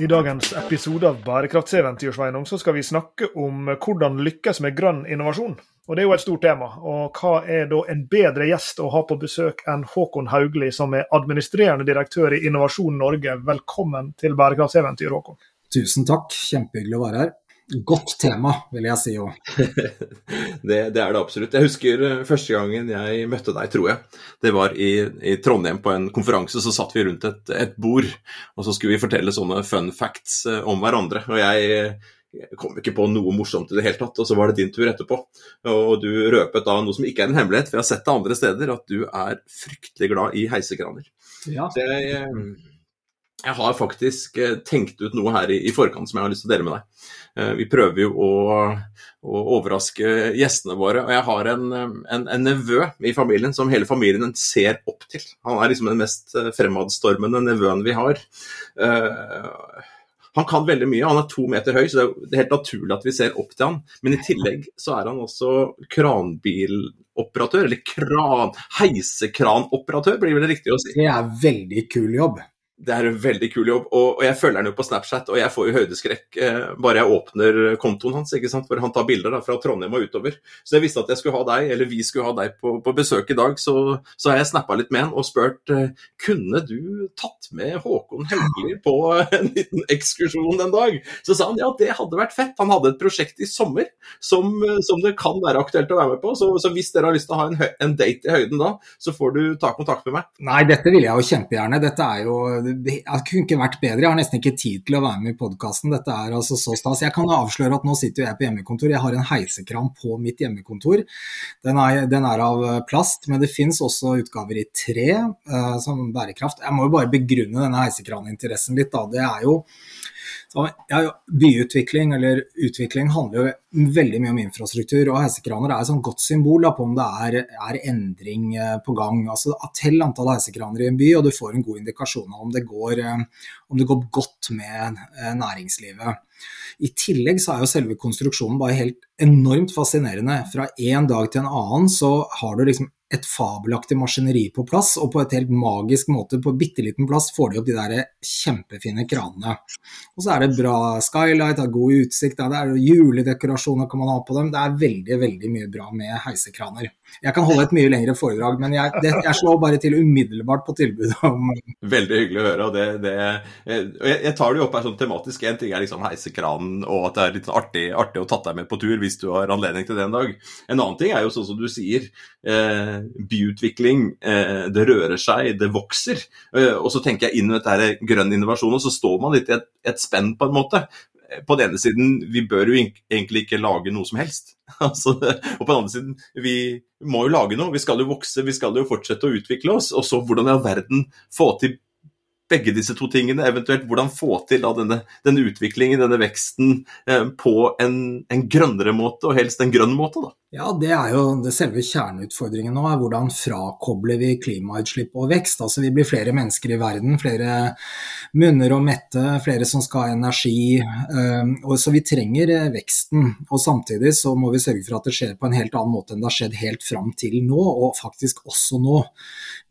I dagens episode av Bærekraftseventyr Sveinung, så skal vi snakke om hvordan lykkes med grønn innovasjon. Og Det er jo et stort tema. Og Hva er da en bedre gjest å ha på besøk enn Håkon Haugli, som er administrerende direktør i Innovasjon Norge. Velkommen til Bærekraftseventyr, Håkon. Tusen takk, kjempehyggelig å være her. Godt tema, vil jeg si òg. det, det, er det absolutt. Jeg husker eh, første gangen jeg møtte deg, tror jeg. Det var i, i Trondheim på en konferanse. Så satt vi rundt et, et, bord, og så skulle vi fortelle sånne fun facts eh, om hverandre. Og jeg, jeg kom ikke på noe morsomt i det hele tatt, og så var det din tur etterpå. Og du røpet da noe som ikke er en hemmelighet, for jeg har sett det andre steder, at du er fryktelig glad i heisekraner. Ja. Så jeg, eh, har faktisk tenkt ut noe her i, forkant som jeg har lyst til å dele med deg. Eh, vi prøver jo å, å, overraske gjestene våre. Og jeg har en, nevø i familien som hele familien ser opp til. Han er liksom den mest eh, fremadstormende nevøen vi har. Han kan veldig mye, han er to meter høy, så det er helt naturlig at vi ser opp til han. Men i tillegg så er han også kranbiloperatør, eller kran, heisekranoperatør, blir det riktig å si. Det er veldig kul jobb det er en veldig kul jobb, og, og, jeg følger han jo på Snapchat, og jeg får jo høydeskrekk eh, bare jeg åpner kontoen hans, ikke sant? for han tar bilder da, fra Trondheim og utover. Så jeg visste at jeg skulle ha deg, eller vi skulle ha deg på, på besøk i dag, så, så har jeg snappa litt med han og spurt eh, kunne du tatt med Håkon Haugli på en liten ekskursjon en dag. Så sa han ja, det hadde vært fett. Han hadde et prosjekt i sommer som, som det kan være aktuelt å være med på, så, så hvis dere har lyst til å ha en, en date i høyden da, så får du ta kontakt med meg. Nei, dette vil jeg jo kjempegjerne. Dette er jo det kunne ikke vært bedre. Jeg har nesten ikke tid til å være med i podkasten. Dette er altså så stas. Jeg kan avsløre at nå sitter jeg på hjemmekontor. Jeg har en heisekran på mitt hjemmekontor. Den er, den er av plast, men det fins også utgaver i tre uh, som bærekraft. Jeg må jo bare begrunne denne heisekraninteressen litt. Da. Det er jo så, ja, byutvikling eller utvikling handler jo veldig mye om infrastruktur, og heisekraner er et sånn godt symbol da, på om det er, er, endring eh, på gang. Altså, Tell antall heisekraner i en by, og du får en god indikasjon av om det går, eh, om det går godt med eh, næringslivet. I tillegg så er jo selve konstruksjonen bare helt enormt fascinerende. Fra en dag til en annen så har du liksom et fabelaktig maskineri på plass, og på et helt magisk måte, på bitte liten plass, får de opp de der kjempefine kranene. Og så er det bra skylight, har god utsikt, det er juledekorasjoner kan man ha på dem. Det er veldig, veldig mye bra med heisekraner. Jeg kan holde et mye lengre foredrag, men jeg, det, jeg slår bare til umiddelbart på tilbudet om Veldig hyggelig å høre. og det, det jeg, jeg, tar det jo opp her sånn tematisk. En ting er liksom heisekranen og at det er litt artig, artig å tatt deg med på tur hvis du har anledning til det en dag. En annen ting er jo sånn som du sier. Eh, byutvikling, eh, det rører seg, det vokser. Eh, og så tenker jeg inn i dette grønn innovasjon, og så står man litt i et, et spenn på en måte. På den ene siden, vi bør jo egentlig ikke lage noe som helst. Altså, og på den andre siden, vi må jo lage noe. Vi skal jo vokse, vi skal jo fortsette å utvikle oss. Og så hvordan i all verden få til begge disse to tingene, eventuelt hvordan få til da, denne, denne, utviklingen, denne veksten, eh, på en, en, grønnere måte, og helst en grønn måte? da? Ja, det er jo det selve kjerneutfordringen nå. er Hvordan frakobler vi klimautslipp og vekst? Altså Vi blir flere mennesker i verden, flere munner å mette, flere som skal ha energi. Og Så vi trenger eh, veksten. Og Samtidig så må vi sørge for at det skjer på en helt annen måte enn det har skjedd helt fram til nå, og faktisk også nå.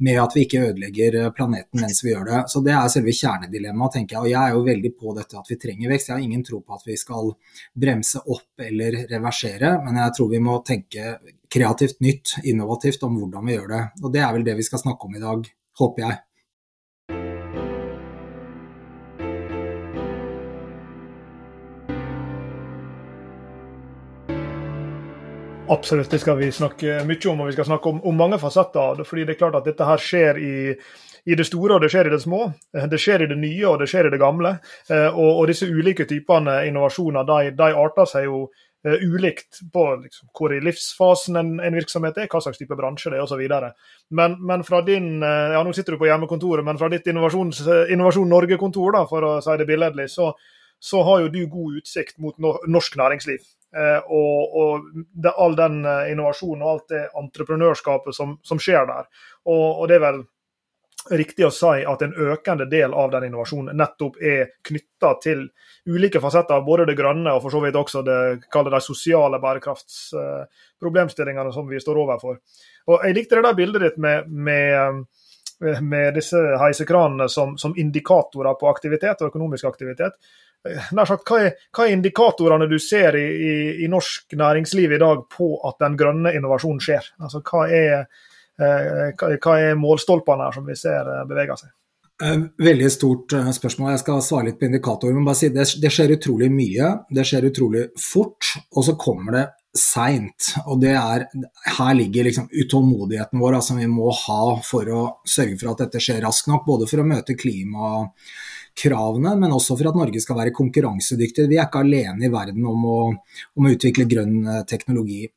Med at vi ikke ødelegger eh, planeten mens vi gjør det. Så Det er selve kjernedilemmaet, tenker jeg. Og jeg er jo veldig på dette at vi trenger vekst. Jeg har ingen tro på at vi skal bremse opp eller reversere, men jeg tror vi må tenke kreativt nytt, innovativt om hvordan vi gjør det. Og det er vel det vi skal snakke om i dag, håper jeg. Absolutt, det skal vi snakke mye om, og vi skal snakke om, om mange fasetter fordi det er klart at dette her skjer i, i, det store og det skjer i det små. Det skjer i det nye og det skjer i det gamle. Eh, og, og disse ulike typene innovasjoner de, de arter seg jo ulikt på liksom, hvor i livsfasen en, en, virksomhet er, hva slags type bransje det er osv. Men, men fra din uh, ja nå sitter du på hjemmekontoret, men fra ditt Innovasjon, Innovasjon Norge-kontor, for å si det billedlig, så, så, har jo du god utsikt mot no norsk næringsliv. Og, og det, all den innovasjonen og alt det entreprenørskapet som, som skjer der. Og, og det er vel riktig å si at en økende del av den innovasjonen nettopp er knytta til ulike fasetter, av både det grønne og for så vidt også det, de sosiale bærekraftsproblemstillingene som vi står overfor. Og Jeg likte det der bildet ditt med, med, med disse heisekranene som, som, indikatorer på aktivitet og økonomisk aktivitet. Nær sagt, hva, er, hva er indikatorene du ser i, i, i norsk næringsliv i dag på at den grønne innovasjonen skjer? Altså, hva er Eh, hva er målstolpene her som vi ser eh, beveger seg? Eh, veldig stort spørsmål. Jeg skal svare litt på indikatorer. men bare si det, det skjer utrolig mye. Det skjer utrolig fort, og så kommer det seint. Og det er, her ligger liksom utålmodigheten vår som altså vi må ha for å sørge for at dette skjer raskt nok. Både for å møte klimakravene, men også for at Norge skal være konkurransedyktig. Vi er ikke alene i verden om å, om å utvikle grønn teknologi.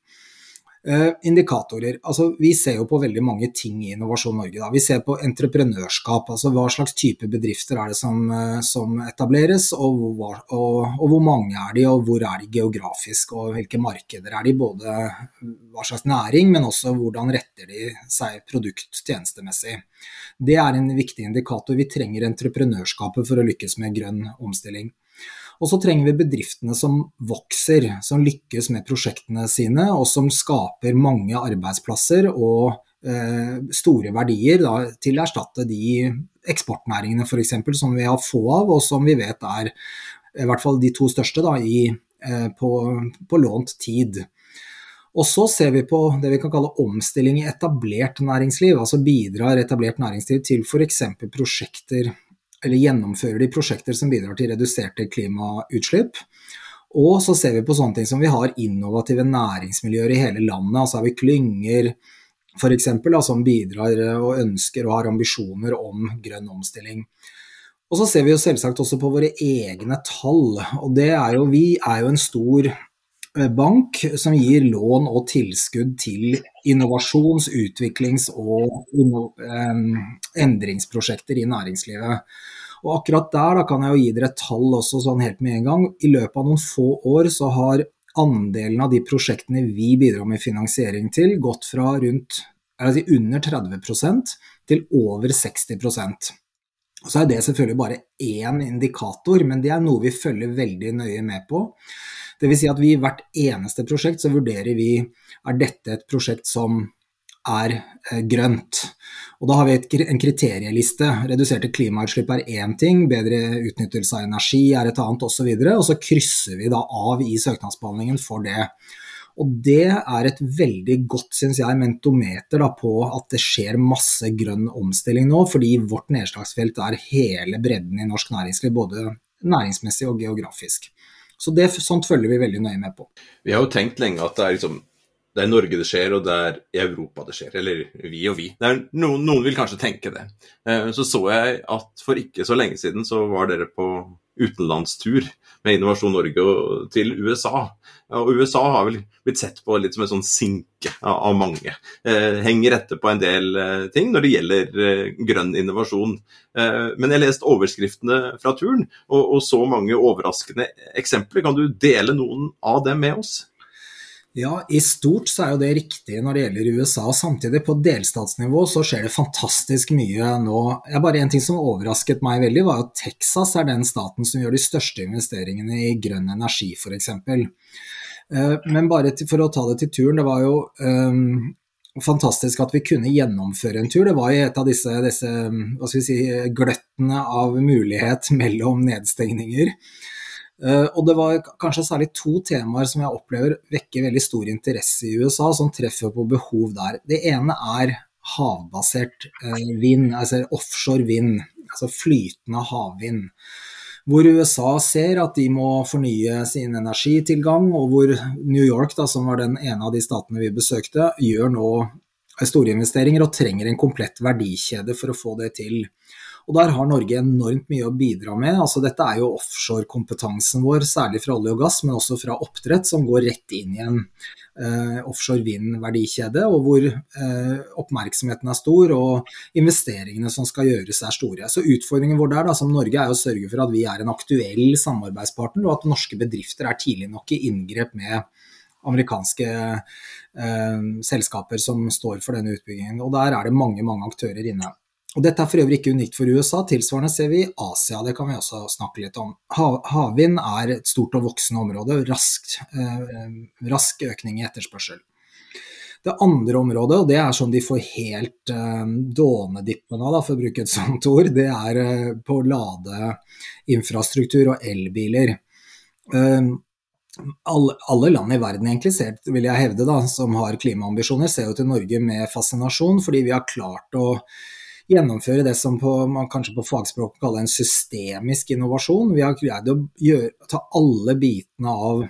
Uh, indikatorer. Altså, vi ser jo på veldig mange ting i Innovasjon Norge. Da. Vi ser på entreprenørskap. altså Hva slags type bedrifter er det som, uh, som etableres, og hvor, og, og hvor, mange er de, og hvor er de geografisk, og hvilke markeder er de. Både hva slags næring, men også hvordan retter de seg produkt-tjenestemessig. Det er en viktig indikator. Vi trenger entreprenørskapet for å lykkes med grønn omstilling. Og så trenger vi bedriftene som vokser, som lykkes med prosjektene sine, og som skaper mange arbeidsplasser og eh, store verdier da, til å erstatte de eksportnæringene f.eks. som vi har få av, og som vi vet er i hvert fall de to største da, i, eh, på, på lånt tid. Og så ser vi på det vi kan kalle omstilling i etablert næringsliv. Altså bidrar etablert næringsliv til f.eks. prosjekter eller gjennomfører de prosjekter som bidrar til reduserte klimautslipp. Og så ser vi på sånne ting som vi har innovative næringsmiljøer i hele landet. Altså har vi klynger f.eks. som bidrar og ønsker og har ambisjoner om grønn omstilling. Og så ser vi jo selvsagt også på våre egne tall. Og det er jo, vi er jo en stor bank som gir lån og tilskudd til innovasjons-, utviklings- og endringsprosjekter i næringslivet. Og akkurat der kan jeg jo gi dere et tall også sånn helt med en gang. I løpet av noen få år så har andelen av de prosjektene vi bidrar med finansiering til, gått fra rundt si, under 30% til over 60% Så er det selvfølgelig bare én indikator, men det er noe vi følger veldig nøye med på. Dvs. Si at vi i hvert eneste prosjekt så vurderer vi er dette et prosjekt som er eh, grønt. Og Da har vi en kriterieliste. Reduserte klimautslipp er én ting, bedre utnyttelse av energi er et annet osv. Og, og så krysser vi da av i søknadsbehandlingen for det. Og Det er et veldig godt syns jeg, mentometer da, på at det skjer masse grønn omstilling nå, fordi vårt nedslagsfelt er hele bredden i norsk næringsliv, både næringsmessig og geografisk. Så det, sånt følger vi veldig nøye med på. Vi har jo tenkt lenge at det er, liksom, det er Norge det skjer, og det er i Europa det skjer. Eller vi og vi. Noen, noen, vil kanskje tenke det. Eh, så så jeg at for ikke så lenge siden så var dere på utenlandstur med Innovasjon Norge til USA. Og USA har vel blitt sett på litt som en sånn sinke av mange. Eh, henger etter på en del eh, ting når det gjelder grønn innovasjon. Men jeg leste overskriftene fra turen, og så mange overraskende eksempler. Kan du dele noen av dem med oss? Ja, i stort så er jo det riktig når det gjelder USA. Samtidig, på delstatsnivå så skjer det fantastisk mye nå. Bare En ting som overrasket meg veldig, var at Texas er den staten som gjør de største investeringene i grønn energi, f.eks. Eh, men bare for å ta det til turen, det var jo um, fantastisk at vi kunne gjennomføre en tur. Det var jo et av disse, disse hva skal vi si, gløttene av mulighet mellom nedstengninger. Uh, og det var kanskje særlig to temaer som jeg opplever vekker veldig stor interesse i USA, som treffer på behov der. Det ene er havbasert uh, vind, altså offshore vind, altså flytende havvind. Hvor USA ser at de må fornye sin energitilgang, og hvor New York, da, som var den ene av de statene vi besøkte, gjør nå store investeringer og trenger en komplett verdikjede for å få det til. Og der har Norge enormt mye å bidra med. Altså, dette er jo offshorekompetansen vår, særlig fra olje og gass, men også fra oppdrett, som går rett inn i en uh, offshore vind-verdikjede, og hvor uh, oppmerksomheten er stor og investeringene som skal gjøres er store. Så Utfordringen vår der da, som Norge er å sørge for at vi er en aktuell samarbeidspartner, og at norske bedrifter er tidlig nok i inngrep med amerikanske eh, selskaper som står for denne utbyggingen. Og Der er det mange mange aktører inne. Og Dette er for øvrig ikke unikt for USA, tilsvarende ser vi i Asia. Det kan vi også snakke litt om. Havvind er et stort og voksende område, rask, eh, rask økning i etterspørsel. Det andre området, og det er sånn de får helt eh, dånedippen av, for å bruke et sånt ord, det er eh, på ladeinfrastruktur og elbiler. Eh, alle, alle, land i verden egentlig ser, vil jeg hevde, da, som har klimaambisjoner, ser jo til Norge med fascinasjon, fordi vi har klart å gjennomføre det som på, man kanskje på fagspråk kaller en systemisk innovasjon. Vi har greid å gjøre, ta alle bitene av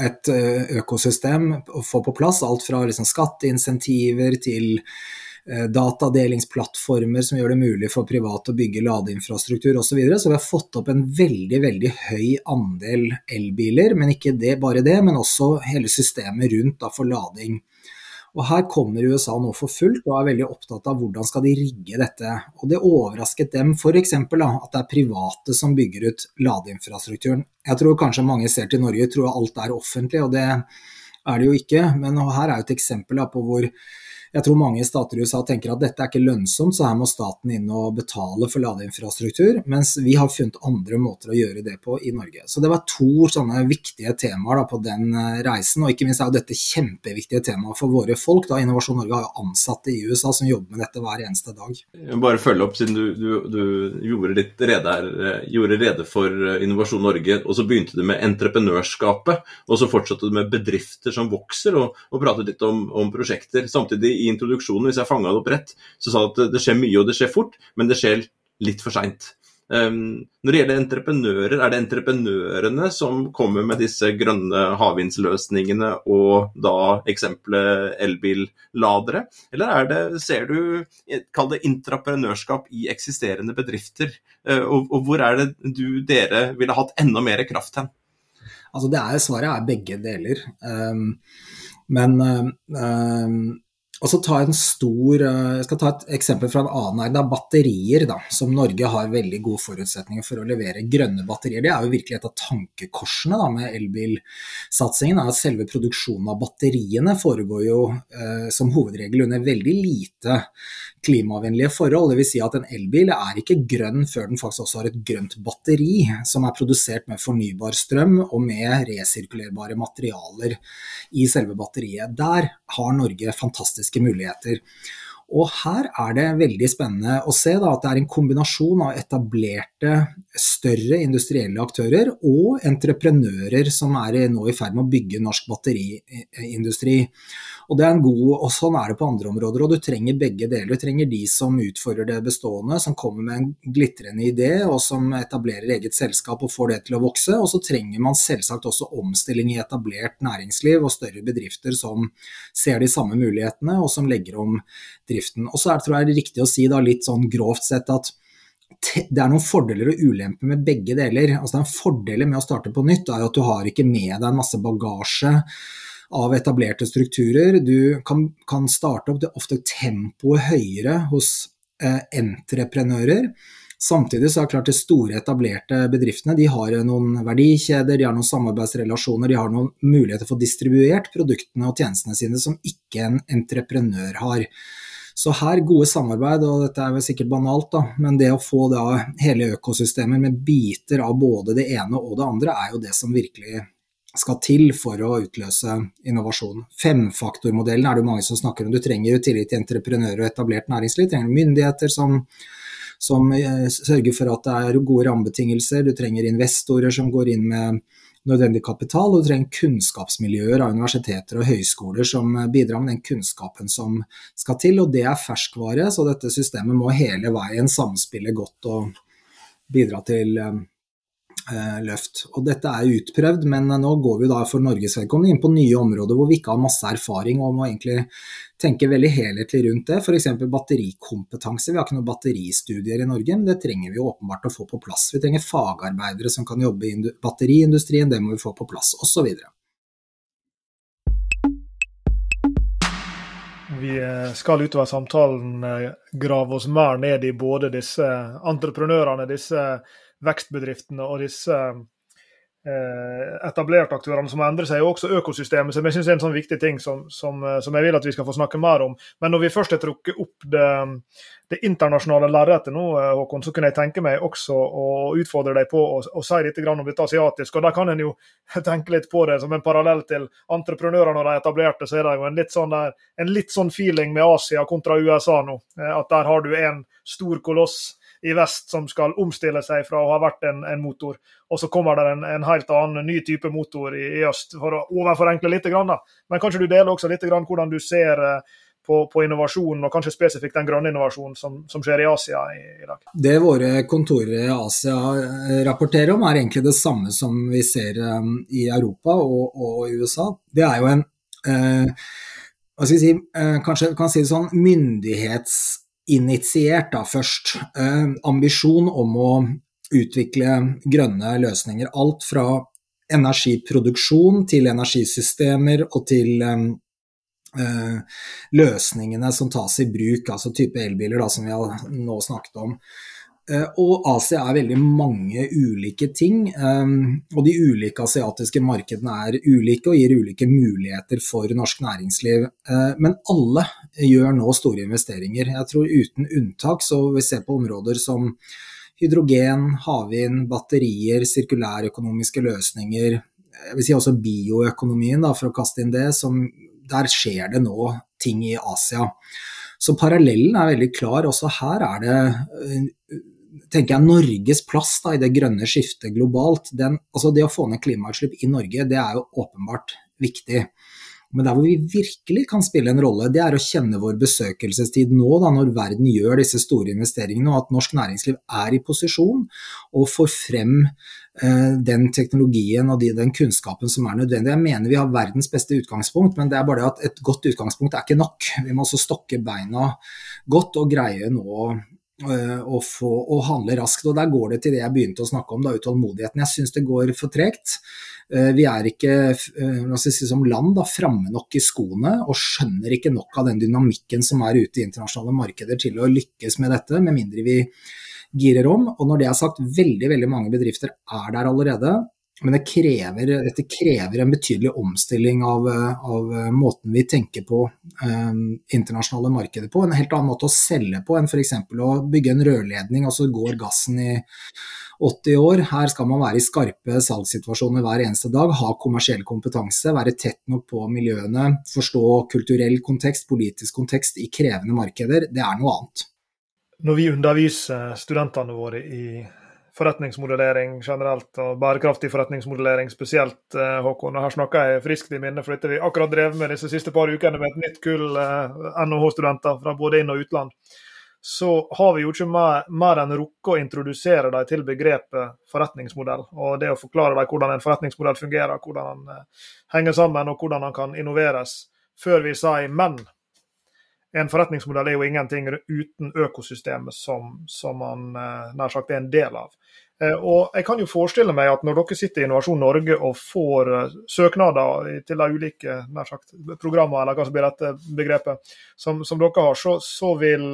et eh, økosystem og få på plass. Alt fra liksom skatteinsentiver til eh, datadelingsplattformer som gjør det mulig for private å bygge ladeinfrastruktur osv. Så, videre. så vi har fått opp en veldig veldig høy andel elbiler, men ikke det, bare det, men også hele systemet rundt da, for lading. Og Her kommer USA nå for fullt og er veldig opptatt av hvordan skal de rigge dette. Og Det overrasket dem f.eks. at det er private som bygger ut ladeinfrastrukturen. Jeg tror kanskje mange ser til Norge tror alt er offentlig, og det er det jo ikke. Men her er jo et eksempel på hvor jeg tror mange stater i USA tenker at dette er ikke lønnsomt, så her må staten inn og betale for ladeinfrastruktur. Mens vi har funnet andre måter å gjøre det på i Norge. Så det var to sånne viktige temaer da, på den eh, reisen. Og ikke minst er jo dette kjempeviktige temaet for våre folk. da Innovasjon Norge har jo ansatte i USA som jobber med dette hver eneste dag. Bare følge opp, siden du, du, du gjorde litt rede, her, eh, gjorde rede for eh, Innovasjon Norge, og så begynte du med entreprenørskapet. Og så fortsatte du med bedrifter som vokser, og, og pratet litt om, om prosjekter. Samtidig i introduksjonen, hvis jeg fanga det opp rett, så sa du at det skjer mye og det skjer fort, men det skjer litt for seint. Um, når det gjelder entreprenører, er det entreprenørene som kommer med disse grønne havvindsløsningene og da eksempelet elbilladere? Eller er det, ser du, kall det intraprenørskap i eksisterende bedrifter? Uh, og, og, hvor er det du, dere ville hatt enda mer kraft hen? Altså det er, svaret er begge deler. Um, men um, og så ta en stor, eh, Jeg skal ta et eksempel fra en annen næring. Batterier, da, som Norge har veldig gode forutsetninger for å levere. Grønne batterier. Det er jo virkelig et av tankekorsene da, med elbilsatsingen. at Selve produksjonen av batteriene foregår jo eh, som hovedregel under veldig lite klimavennlige forhold. Dvs. Si at en elbil er ikke grønn før den faktisk også har et grønt batteri, som er produsert med fornybar strøm og med resirkulerbare materialer i selve batteriet. Der har Norge fantastiske muligheter. Og her er det veldig spennende å se da, at det er en kombinasjon av etablerte, større industrielle aktører og entreprenører som er nå i ferd med å bygge norsk batteriindustri. Og det er en god, og Sånn er det på andre områder. og Du trenger begge deler. Du trenger de som utfordrer det bestående, som kommer med en glitrende idé og som etablerer eget selskap og får det til å vokse. Og så trenger man selvsagt også omstilling i etablert næringsliv og større bedrifter som ser de samme mulighetene og som legger om driften. Og så er det, tror jeg, riktig å si da, litt sånn grovt sett at det er noen fordeler og ulemper med begge deler. Altså, en fordel med å starte på nytt er at du har ikke med deg en masse bagasje av etablerte strukturer. Du kan, kan starte opp det ofte tempoet høyere hos eh, entreprenører. Samtidig så er klart de store etablerte bedriftene de har noen verdikjeder, de har noen samarbeidsrelasjoner, de har noen muligheter for distribuert produktene og tjenestene sine som ikke en entreprenør har. Så her gode samarbeid, og dette er vel sikkert banalt, da, men det å få da hele økosystemer med biter av både det ene og det andre, er jo det som virkelig skal til for å utløse innovasjon. Femfaktormodellen er det mange som snakker om. Du trenger jo tillit til entreprenører og etablert næringsliv. Du trenger myndigheter som, som eh, sørger for at det er gode rammebetingelser. Du trenger investorer som går inn med nødvendig kapital, og du trenger kunnskapsmiljøer av universiteter og høyskoler som bidrar med den kunnskapen som skal til. Og det er ferskvare, så dette systemet må hele veien samspille godt og bidra til eh, løft. Og dette er utprøvd, men nå går vi da for Norges vedkommende inn på nye områder hvor vi ikke har masse erfaring og må egentlig tenke veldig helhetlig rundt det. F.eks. batterikompetanse. Vi har ikke noen batteristudier i Norge, men det trenger vi åpenbart å få på plass. Vi trenger fagarbeidere som kan jobbe i batteriindustrien, det må vi få på plass, osv. Vi eh, skal utover samtalen eh, grave oss mer ned i både disse entreprenørene, disse vekstbedriftene og disse Eh, etablerte aktørene som endrer seg, og også økosystemet, som jeg synes er en sånn viktig ting som, som, eh, som, jeg vil at vi skal få snakke mer om. Men når vi først har trukket opp det, det internasjonale lerretet nå, eh, Håkon, så kunne jeg tenke meg også å utfordre deg på å, å si litt om dette asiatisk. og Da kan en jo tenke litt på det som en parallell til entreprenører når de etablerte, så er det jo en litt sånn, der, en litt sånn feeling med Asia kontra USA nå. At der har du en stor koloss i vest som skal omstille seg fra å ha vært en, en motor. Og så kommer det en, en, helt annen ny type motor i, i øst, for å overforenkle litt. Grann, Men kanskje du deler også litt grann hvordan du ser eh, på, på innovasjonen, og kanskje spesifikt den grønne innovasjonen som, som skjer i Asia i, i, dag? Det våre kontorer i Asia eh, rapporterer om, er egentlig det samme som vi ser um, i Europa og, og, USA. Det er jo en uh, hva skal vi si, uh, kanskje kan si det sånn, myndighets initiert da først eh, ambisjon om å utvikle grønne løsninger. Alt fra energiproduksjon til energisystemer og til eh, eh løsningene som tas i bruk, altså type elbiler da, som vi har nå snakket om. Eh, og Asia er veldig mange ulike ting. Eh, og de ulike asiatiske markedene er ulike og gir ulike muligheter for norsk næringsliv. Eh, men alle gjør nå store investeringer. Jeg tror uten unntak så vi ser på områder som hydrogen, havvind, batterier, sirkulærøkonomiske løsninger. Jeg vil si også bioøkonomien, da, for å kaste inn det. Som, der skjer det nå ting i Asia. Så parallellen er veldig klar. Også her er det tenker jeg Norges plass da, i det grønne skiftet globalt. Den, altså det å få ned klimautslipp i Norge, det er jo åpenbart viktig. Men der hvor vi virkelig kan spille en rolle, det er å kjenne vår besøkelsestid nå, da, når verden gjør disse store investeringene, og at norsk næringsliv er i posisjon og får frem eh, den teknologien og de, den kunnskapen som er nødvendig. Jeg mener vi har verdens beste utgangspunkt, men det er bare det at et godt utgangspunkt er ikke nok. Vi må også stokke beina godt og greie nå Eh, å, få, å handle raskt. og Der går det til det jeg begynte å snakke om, da, utålmodigheten. Jeg syns det går for tregt. Eh, vi er ikke eh, si, som land da, framme nok i skoene og skjønner ikke nok av den dynamikken som er ute i internasjonale markeder til å lykkes med dette, med mindre vi girer om. Og når det er sagt, veldig, veldig mange bedrifter er der allerede. Men det krever, dette krever en betydelig omstilling av, av måten vi tenker på eh, internasjonale markeder på. En helt annen måte å selge på enn f.eks. å bygge en rørledning, og så går gassen i 80 år. Her skal man være i skarpe salgssituasjoner hver eneste dag, ha kommersiell kompetanse, være tett nok på miljøene, forstå kulturell kontekst, politisk kontekst i krevende markeder. Det er noe annet. Når vi underviser studentene våre i forretningsmodellering generelt, og bærekraftig forretningsmodellering spesielt, eh, Håkon. Og her snakker jeg friskt i minne, for dette vi akkurat drev med disse siste par ukene med et nytt kull eh, NHH-studenter fra både inn- og utland. Så har vi jo ikke mer, mer enn rukket å introdusere dem til begrepet forretningsmodell. Og det å forklare dem hvordan en forretningsmodell fungerer, hvordan den eh, henger sammen og hvordan den kan innoveres, før vi sier men en forretningsmodell er jo ingenting uten økosystemet som, som man eh, nær sagt er en del av. Eh, og jeg kan jo forestille meg at når dere sitter i Innovasjon Norge og får eh, søknader til de ulike nær sagt, programmer, eller hva som blir dette begrepet, som, som dere har, så, så vil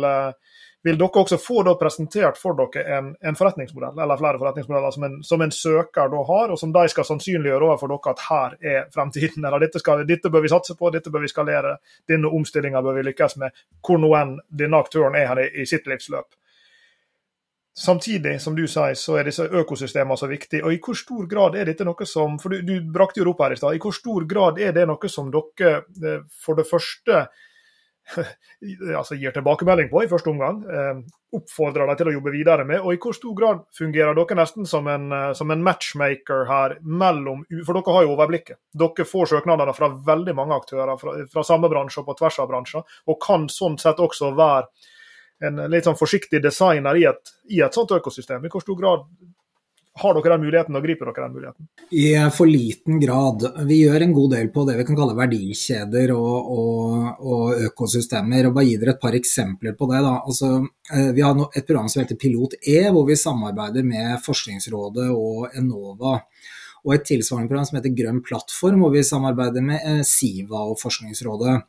vil dere også få presentert for dere en, en, forretningsmodell, eller flere forretningsmodeller som en, som en søker da har, og som de skal sannsynliggjøre overfor dere at her er fremtiden. eller dette, skal, dette, bør vi satse på, dette bør vi skalere, denne omstillinga bør vi lykkes med, hvor nå enn denne aktøren er her i, i sitt livsløp. Samtidig, som du sier, så er disse økosystemene så viktige. Og i hvor stor grad er dette noe som For du, du brakte jo opp her i stad. I hvor stor grad er det noe som dere eh, for det første altså gir tilbakemelding på i første omgang. Eh, oppfordrer dem til å jobbe videre med. Og i hvor stor grad fungerer dere nesten som en, eh, som en, matchmaker her mellom For dere har jo overblikket. Dere får søknadene fra veldig mange aktører fra, fra samme bransje og på tvers av bransjer, og kan sånn sett også være en litt sånn forsiktig designer i et, i et sånt økosystem. I hvor stor grad har dere den muligheten, og griper dere den muligheten? I for liten grad. Vi gjør en god del på det vi kan kalle verdikjeder og, og, og økosystemer. og Bare gi dere et par eksempler på det. Altså, eh, vi har et program som heter Pilot E, hvor vi samarbeider med Forskningsrådet og Enova. Og et tilsvarende program som heter Grønn plattform, hvor vi samarbeider med eh, Siva og Forskningsrådet.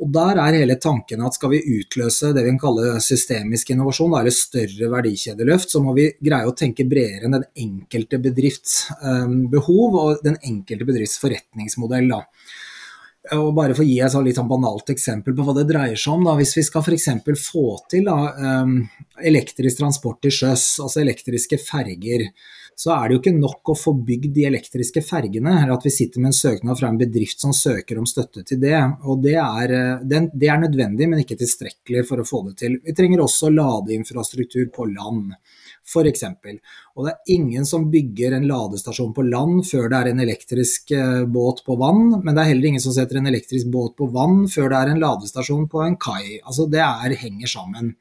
Og Der er hele tanken at skal vi utløse det vi kan kalle systemisk innovasjon, eller større verdikjedeløft, så må vi greie å tenke bredere enn den enkelte bedrifts eh, behov og den enkelte bedrifts forretningsmodell. Og bare for å gi et litt sånn banalt eksempel på hva det dreier seg om. Da. Hvis vi skal f.eks. få til da, um, elektrisk transport til sjøs, altså elektriske ferger, så er det jo ikke nok å få bygd de elektriske fergene. eller At vi sitter med en søknad fra en bedrift som søker om støtte til det. og Det er, eh, det er nødvendig, men ikke tilstrekkelig for å få det til. Vi trenger også ladeinfrastruktur på land f.eks. Og det er ingen som bygger en ladestasjon på land før det er en elektrisk eh, båt på vann, men det er heller ingen som setter en elektrisk båt på vann før det er en ladestasjon på en kai. Altså det er, henger sammen.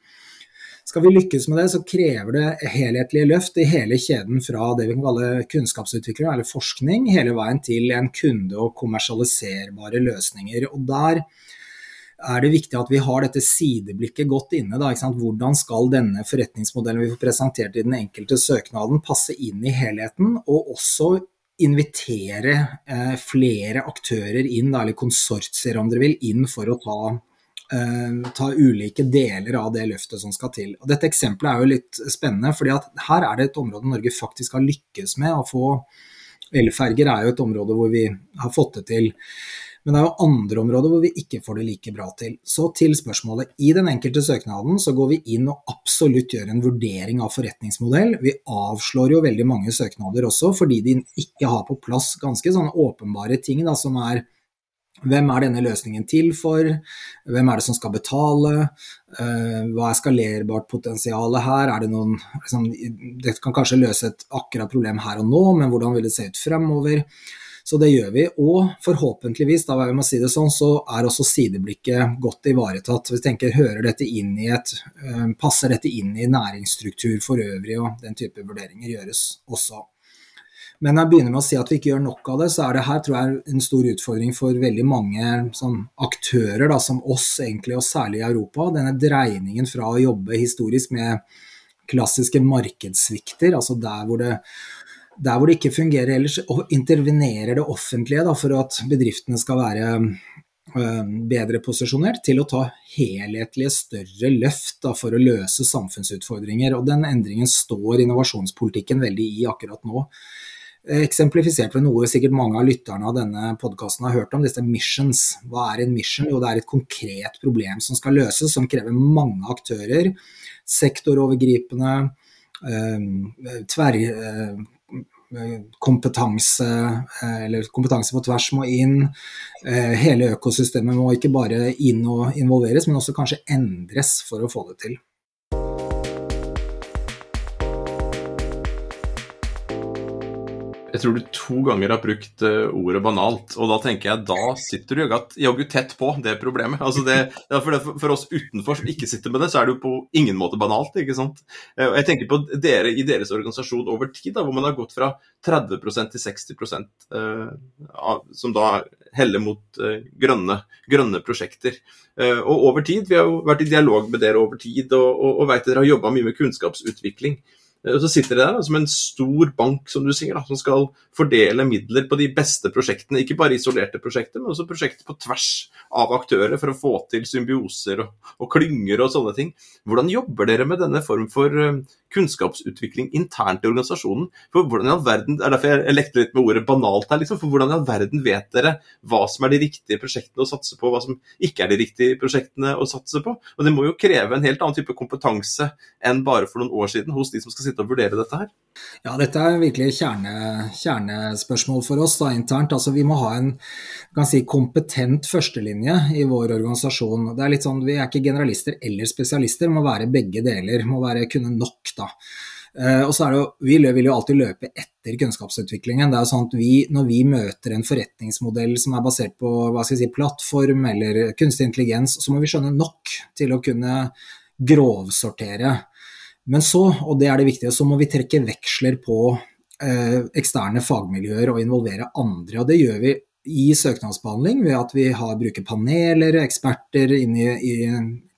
Skal vi lykkes med det, så krever det helhetlige løft i hele kjeden fra det vi kan kalle kunnskapsutvikling eller forskning, hele veien til en kunde- og kommersialiserbare løsninger. Og der er det viktig at vi har dette sideblikket godt inne. Da, Hvordan skal denne forretningsmodellen vi får presentert i den enkelte søknaden passe inn i helheten, og også invitere eh, flere aktører inn, eller konsortier om dere vil, inn for å ta, ta, ulike deler av det løftet som skal til. Og dette eksempelet er jo litt spennende, fordi at her er det et område Norge faktisk har lykkes med å få Elferger er jo et område hvor vi har fått det til. Men det er jo andre områder hvor vi ikke får det like bra til. Så til spørsmålet. I den enkelte søknaden så går vi inn og absolutt gjør en vurdering av forretningsmodell. Vi avslår jo veldig mange søknader også fordi de ikke har på plass ganske sånne åpenbare ting da, som er hvem er denne løsningen til for? Hvem er det som skal betale? Uh, hva er skalerbart potensialet her? Er det noen liksom, Det kan kanskje løse et akkurat problem her og nå, men hvordan vil det se ut fremover? Så det gjør vi. Og forhåpentligvis, da jeg må si det sånn, så er også sideblikket godt ivaretatt. Vi tenker, hører dette inn i et, eh, Passer dette inn i næringsstruktur for øvrig, og den type vurderinger gjøres også. Men når jeg begynner med å si at vi ikke gjør nok av det, så er det her tror jeg, en stor utfordring for veldig mange sånn, aktører, da, som oss egentlig, og særlig i Europa. Denne dreiningen fra å jobbe historisk med klassiske markedssvikter, altså der hvor det der hvor det ikke fungerer ellers, intervenerer det offentlige da, for at bedriftene skal være øh, bedre posisjonert til å ta helhetlige, større løft da, for å løse samfunnsutfordringer. Og Den endringen står innovasjonspolitikken veldig i akkurat nå. Eksemplifisert ved noe sikkert mange av lytterne av denne podkasten har hørt om, disse missions. Hva er en mission? Jo, det er et konkret problem som skal løses, som krever mange aktører. Sektorovergripende, øh, tverr øh, kompetanse, eh, eller kompetanse på tvers må inn. Eh, hele økosystemet må ikke bare inn og involveres, men også kanskje endres for å få det til. Jeg tror du to ganger har brukt uh, ordet banalt, og da tenker jeg da sitter du jaggu tett på det problemet. Altså det, for, det, for, oss utenfor som ikke sitter med det, så er det jo på ingen måte banalt. ikke sant? Uh, jeg tenker på dere i deres organisasjon over tid, da, hvor man har gått fra 30% til 60 uh, som da heller mot grønne, grønne, prosjekter. og over tid, Vi har jo vært i dialog med dere over tid, og, og, og vet dere har jobba mye med kunnskapsutvikling. Eh, og så sitter de der som en stor bank som du sier, da, som skal fordele midler på de beste prosjektene. Ikke bare isolerte prosjekter, men også prosjekter på tvers av aktører for å få til symbioser og, og klynger og sånne ting. Hvordan jobber dere med denne form for uh, kunnskapsutvikling internt i organisasjonen? For hvordan i all verden, er derfor jeg lekte litt med ordet banalt her, liksom, for hvordan i all verden vet dere hva som er de riktige prosjektene å satse på, hva som ikke er de riktige prosjektene å satse på? Og det må jo kreve en helt annen type kompetanse enn bare for noen år siden hos de som skal sitte og vurdere dette her? Ja, dette er virkelig kjerne, kjernespørsmål for oss da, internt. Altså, vi må ha en si, kompetent førstelinje i vår organisasjon. Det er litt sånn, Vi er ikke generalister eller spesialister, må være begge deler. Må være kunne nok, da. Uh, og så er det jo, Vi vil jo alltid løpe etter kunnskapsutviklingen. det er jo sånn at vi, Når vi møter en forretningsmodell som er basert på hva skal jeg si, plattform eller kunstig intelligens, så må vi skjønne nok til å kunne grovsortere men så, og det er det viktige, så må vi trekke veksler på eh, eksterne fagmiljøer og involvere andre. Og det gjør vi i søknadsbehandling ved at vi har, bruker paneler, eksperter inn i, i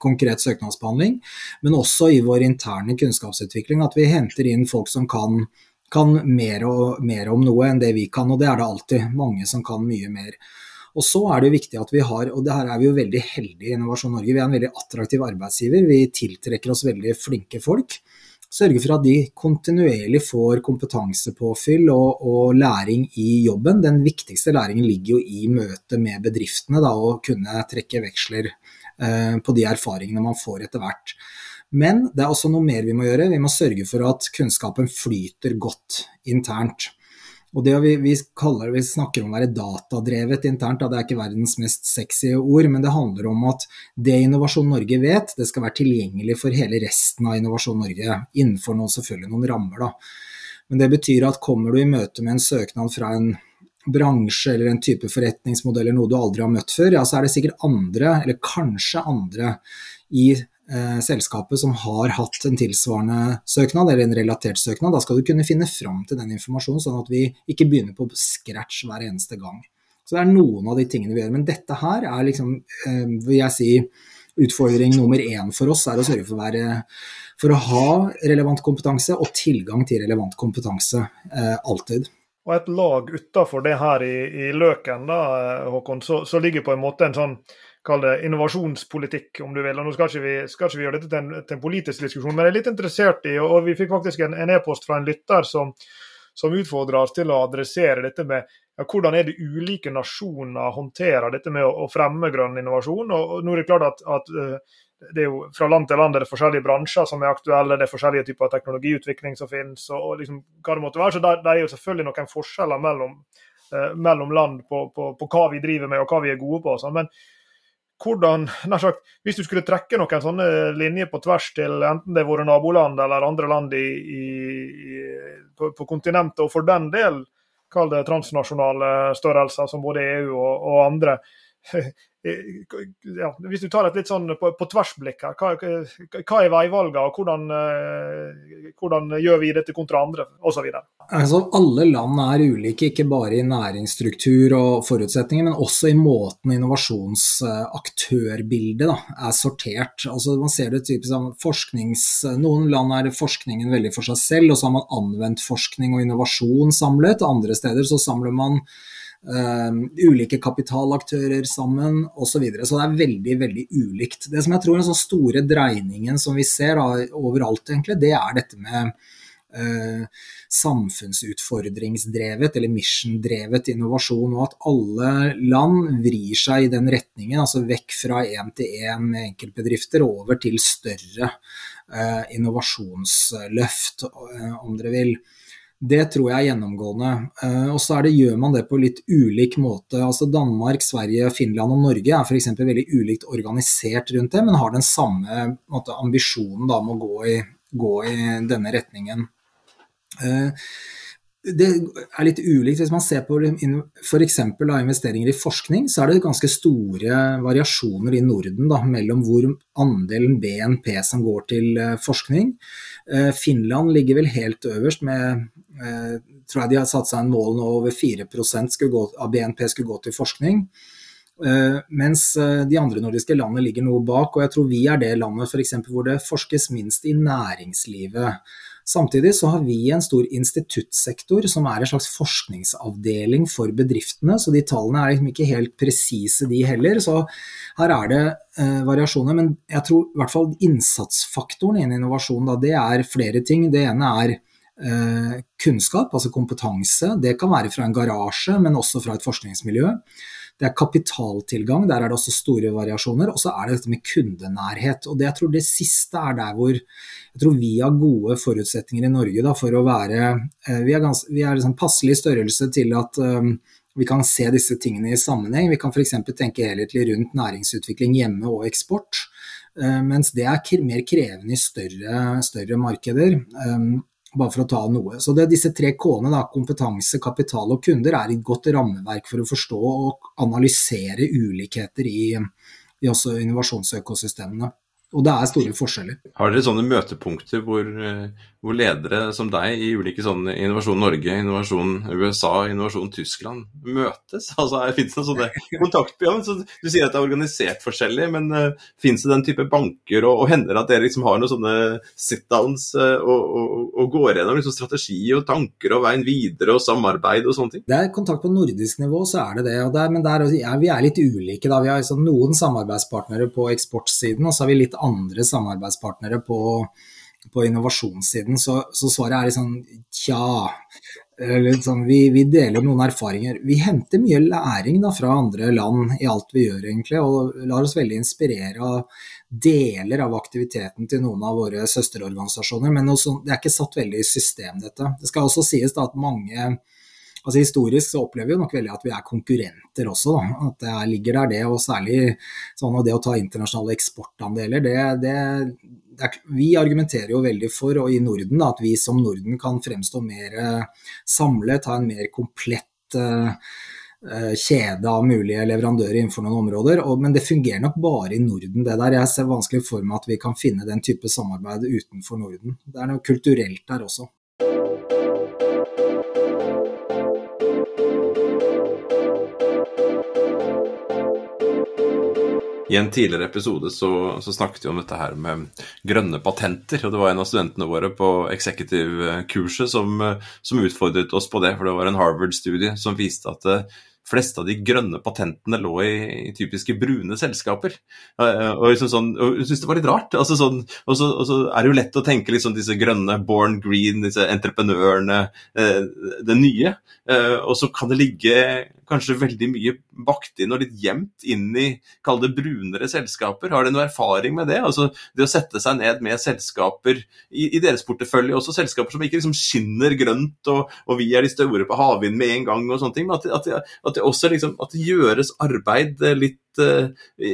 konkret søknadsbehandling, men også i vår interne kunnskapsutvikling. At vi henter inn folk som kan, kan mer, og, mer, om noe enn det vi kan, og det er det alltid mange som kan mye mer. Og så er det jo viktig at vi har, og det her er vi jo veldig heldige i Innovasjon Norge, vi er en veldig attraktiv arbeidsgiver. Vi tiltrekker oss veldig flinke folk. Sørge for at de kontinuerlig får kompetansepåfyll og, og, læring i jobben. Den viktigste læringen ligger jo i møtet med bedriftene, da, å kunne trekke veksler eh, på de erfaringene man får etter hvert. Men det er også noe mer vi må gjøre. Vi må sørge for at kunnskapen flyter godt internt. Og det vi, vi, kaller, vi snakker om å være datadrevet internt, da, det er ikke verdens mest sexy ord, men det handler om at det Innovasjon Norge vet, det skal være tilgjengelig for hele resten av Innovasjon Norge, innenfor noen, selvfølgelig noen rammer. Da. Men det betyr at kommer du i møte med en søknad fra en bransje eller en type forretningsmodell eller noe du aldri har møtt før, ja, så er det sikkert andre, eller kanskje andre, i selskapet som har hatt en tilsvarende søknad, eller en relatert søknad. Da skal du kunne finne fram til den informasjonen, sånn at vi ikke begynner på scratch hver eneste gang. Så det er noen av de tingene vi gjør. Men dette her er liksom, eh, vil jeg si, utfordring nummer én for oss er å sørge for å, være, for å ha relevant kompetanse og tilgang til relevant kompetanse eh, alltid. Og et lag utafor det her i, i Løken, da, Håkon, så, så ligger på en måte en sånn kall det innovasjonspolitikk, om du vil. og Nå skal ikke vi, skal ikke vi gjøre dette til en, til en, politisk diskusjon, men jeg er litt interessert i, og vi fikk faktisk en e-post fra en lytter som, som utfordrer oss til å adressere dette med ja, hvordan er det ulike nasjoner håndterer dette med å, å fremme grønn innovasjon. og, og nå er det klart at, at uh, det er jo Fra land til land er det forskjellige bransjer som er aktuelle, det er forskjellige typer teknologiutvikling som finnes, og, og liksom hva det måtte være. så Det er jo selvfølgelig noen forskjeller mellom, uh, mellom land på, på, på, hva vi driver med og hva vi er gode på. Sånn. Men hvordan, nær sagt, Hvis du skulle trekke noen sånne linjer på tvers til enten det er våre naboland eller andre land i, i, på, på, kontinentet, og for den del kall det transnasjonale størrelser som både EU og, og andre, ja, Hvis du tar et litt sånn på, på tversblikk her, hva, hva er veivalgene, og hvordan, eh, hvordan, gjør vi dette kontra andre, osv.? Altså, alle land er ulike, ikke bare i næringsstruktur og forutsetninger, men også i måten innovasjonsaktørbildet da, er sortert. Altså, man ser det typisk som forsknings... Noen land er forskningen veldig for seg selv, og så har man anvendt forskning og innovasjon samlet. Andre steder så samler man ulike kapitalaktører sammen osv. Så, videre. så det er veldig veldig ulikt. Det som jeg tror er den sånn store dreiningen som vi ser da, overalt, egentlig, det er dette med uh, samfunnsutfordringsdrevet eller mission-drevet innovasjon, og at alle land vrir seg i den retningen. Altså vekk fra én-til-én med enkeltbedrifter over til større uh, innovasjonsløft, om dere vil. Det tror jeg er gjennomgående. Eh, og så gjør man det på litt ulik måte. Altså Danmark, Sverige, Finland og Norge er f.eks. veldig ulikt organisert rundt det, men har den samme måte, ambisjonen da, om å gå i, gå i denne retningen. Eh, det er litt ulikt. Hvis man ser på f.eks. investeringer i forskning, så er det ganske store variasjoner i Norden da, mellom hvor andelen BNP som går til eh, forskning. Finland ligger vel helt øverst med eh, tror jeg de har satt seg en mål nå over 4% gå, av BNP skulle gå til forskning. Eh, mens eh, de andre nordiske landene ligger noe bak, og jeg tror vi er det landet for eksempel, hvor det forskes minst i næringslivet. Samtidig så har vi en stor instituttsektor som er en slags forskningsavdeling for bedriftene, så de tallene er liksom ikke helt presise de heller. Så her er det eh, variasjoner. Men jeg tror i hvert fall innsatsfaktoren innen innovasjon da, det er flere ting. Det ene er Eh, kunnskap, altså kompetanse. Det kan være fra en garasje, men også fra et forskningsmiljø. Det er kapitaltilgang, der er det også store variasjoner. Og så er det dette med kundenærhet. Og det, jeg tror det siste er der hvor jeg tror vi har gode forutsetninger i Norge da, for å være eh, Vi er, gans, vi er liksom passelig størrelse til at um, vi kan se disse tingene i sammenheng. Vi kan f.eks. tenke helhetlig rundt næringsutvikling hjemme og eksport. Uh, mens det er mer krevende i større, større markeder. Bare for å ta noe. Så det, Disse tre K-ene, kompetanse, kapital og kunder, er et godt rammeverk for å forstå og analysere ulikheter i, i også innovasjonsøkosystemene. Og det er store forskjeller. Har dere sånne møtepunkter hvor, eh, hvor ledere som deg i ulike sånne Innovasjon Norge, Innovasjon USA, Innovasjon Tyskland møtes? Altså, Fins det sånne kontaktprogram? Så du sier at det er organisert forskjellig, men uh, eh, fins det den type banker, og, og hender det at dere liksom har noen sånne sit-downs uh, og, og, og, går gjennom liksom strategi og tanker og veien videre og samarbeid og sånne ting? Det er kontakt på nordisk nivå, så er det det. det men der, ja, vi er litt ulike. da. Vi har liksom noen samarbeidspartnere på eksportsiden, og så har vi litt andre samarbeidspartnere på, på innovasjonssiden. Så, så, svaret er liksom tja. Sånn, vi, vi, deler noen erfaringer. Vi henter mye læring da, fra andre land i alt vi gjør, egentlig, og lar oss veldig inspirere av deler av aktiviteten til noen av våre søsterorganisasjoner. Men også, det er ikke satt veldig i system, dette. Det skal også sies da, at mange altså Historisk så opplever vi nok veldig at vi er konkurrenter også. Da. At det ligger der det, og særlig sånn og det å ta internasjonale eksportandeler. Det, det, vi argumenterer jo veldig for, og i Norden, da, at vi som Norden kan fremstå mer eh, samlet, ha en mer komplett uh, kjede av mulige leverandører innenfor noen områder. Og, men det fungerer nok bare i Norden, det der. Jeg ser vanskelig for meg at vi kan finne den type samarbeid utenfor Norden. Det er noe kulturelt der også. I en tidligere episode så, så, snakket vi om dette her med grønne patenter. og Det var en av studentene våre på executive-kurset som, som, utfordret oss på det. For det var en Harvard-studie som viste at eh, fleste av de grønne patentene lå i, i typiske brune selskaper. Og liksom sånn, syntes det var litt rart. Altså sånn, og, så, og, så, er det jo lett å tenke liksom disse grønne, born green, disse entreprenørene, uh, det nye. Uh, og så kan det ligge kanskje veldig mye bakt inn og litt gjemt inn i kall det brunere selskaper. Har dere noe erfaring med det? Altså det å sette seg ned med selskaper i, i deres portefølje, også selskaper som ikke liksom skinner grønt og, og vi er de store på havvind med en gang og sånne ting, men at, at, at det også liksom, at det gjøres arbeid litt Eh,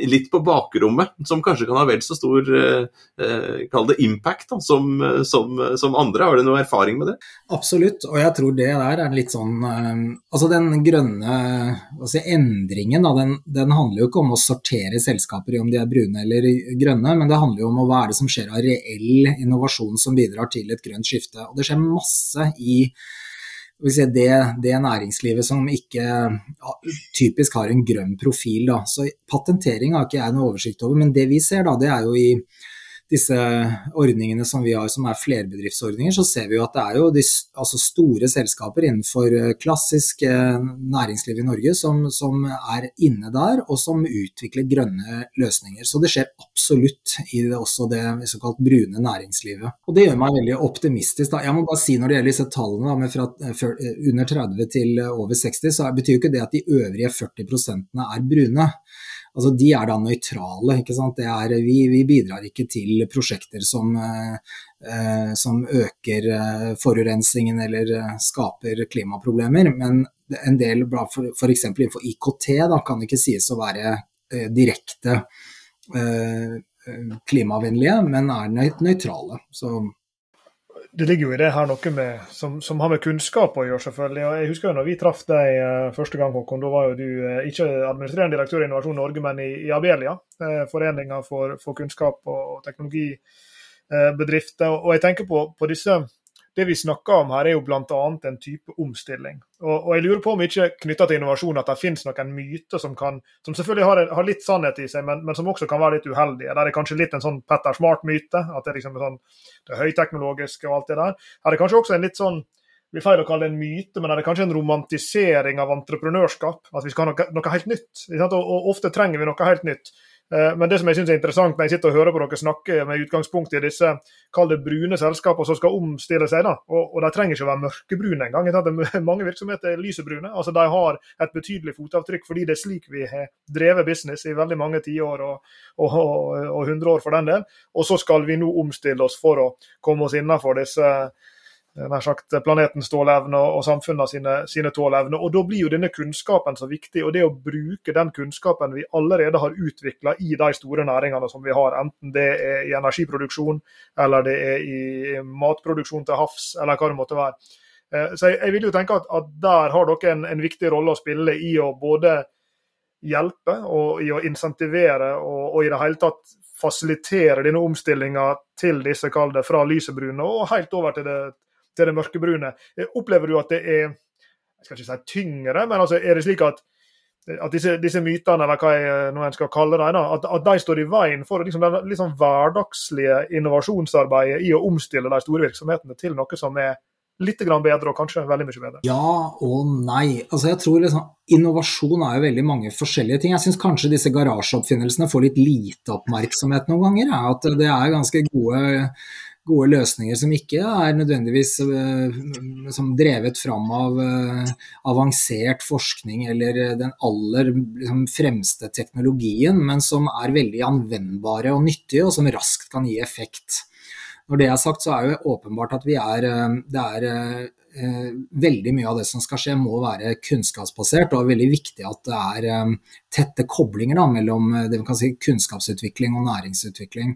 litt på bakrommet, som kanskje kan ha vel så stor eh, eh, kall det impact da, som, som, som, andre. Har du noe erfaring med det? Absolutt, og jeg tror det der er litt sånn Altså den grønne altså endringen, da, den, den, handler jo ikke om å sortere selskaper i om de er brune eller grønne, men det handler jo om hva er det som skjer av reell innovasjon som bidrar til et grønt skifte. Og det skjer masse i det, det, næringslivet som ikke typisk har en grønn profil. Da. Så patentering har ikke jeg noe oversikt over, men det vi ser da, det er jo i disse ordningene som vi har, som er flerbedriftsordninger, så ser vi jo at det er jo de altså store selskaper innenfor eh, klassisk eh, næringsliv i Norge som, som, er inne der, og som utvikler grønne løsninger. Så det skjer absolutt i det, også det såkalt brune næringslivet. Og det gjør meg veldig optimistisk. Da. Jeg må bare si når det gjelder disse tallene, da, med fra eh, under 30 til over 60, så betyr jo ikke det at de øvrige 40% er brune. Altså, de er da nøytrale. ikke sant? Er, vi, vi, bidrar ikke til prosjekter som, eh, som øker eh, forurensningen eller eh, skaper klimaproblemer. Men en del, f.eks. innenfor IKT, da, kan ikke sies å være eh, direkte eh, klimavennlige, men er nøytrale. Så det ligger jo i det her noe med, som, som, har med kunnskap å gjøre, selvfølgelig. og Jeg husker jo når vi traff deg uh, første gang, Håkon. Da var jo du uh, ikke administrerende direktør i Innovasjon Norge, men i, i Abelia. Uh, Foreninga for, for, kunnskap og teknologibedrifter. og jeg tenker på, på disse det vi snakker om her, er jo bl.a. en type omstilling. Og, og, jeg lurer på om ikke knytta til innovasjon at det finnes noen myter som, kan, som selvfølgelig har, har, litt sannhet i seg, men, men, som også kan være litt uheldige. Der er kanskje litt en sånn Petter Smart-myte. At det, liksom er sånn, det høyteknologiske og alt det der. Her er kanskje også en litt sånn det blir feil å kalle det en myte, men er det kanskje en romantisering av entreprenørskap? At vi skal ha noe, noe helt nytt. Og, og, ofte trenger vi noe helt nytt. Eh, men det som jeg synes er interessant når jeg sitter og hører på dere snakke med utgangspunkt i disse kall det brune selskapene som skal omstille seg, da, og, og de trenger ikke å være mørkebrune engang. Mange virksomheter er lysebrune. altså De har et betydelig fotavtrykk fordi det er slik vi har drevet business i veldig mange tiår og, og, og, og 100 år for den del. Og så skal vi nå omstille oss for å komme oss innenfor disse nær sagt planetens tåleevne og samfunnene sine, sine tåleevne. Og Da blir jo denne kunnskapen så viktig. og Det å bruke den kunnskapen vi allerede har utvikla i de store næringene som vi har, enten det er i energiproduksjon eller det er i matproduksjon til havs, eller hva det måtte være. Eh, så jeg vil jo tenke at, at der har dere en, en, viktig rolle å spille i å både hjelpe og i å insentivere og, og i det hele tatt fasilitere denne omstillinga til disse kalde fra lysebrune og helt over til det, til det mørkebrune. Opplever du at det er jeg skal ikke si tyngre, men altså er det slik at at disse, disse, mytene, eller hva jeg en skal kalle dem, at, at, de står i veien for liksom, det liksom hverdagslige innovasjonsarbeidet i å omstille de store virksomhetene til noe som er litt bedre, og kanskje veldig mye bedre? Ja og nei. Altså jeg tror liksom, Innovasjon er jo veldig mange forskjellige ting. Jeg syns kanskje disse garasjeoppfinnelsene får litt lite oppmerksomhet noen ganger. Ja. At det er ganske gode gode løsninger som ikke er nødvendigvis uh, drevet fram av uh, avansert forskning eller uh, den aller liksom, fremste teknologien, men som er veldig anvendbare og nyttige, og som raskt kan gi effekt. Når det er sagt, så er det åpenbart at er, det er veldig mye av det som skal skje må være kunnskapsbasert, og det er veldig viktig at det er tette koblinger da, mellom det vi kan si, kunnskapsutvikling og næringsutvikling.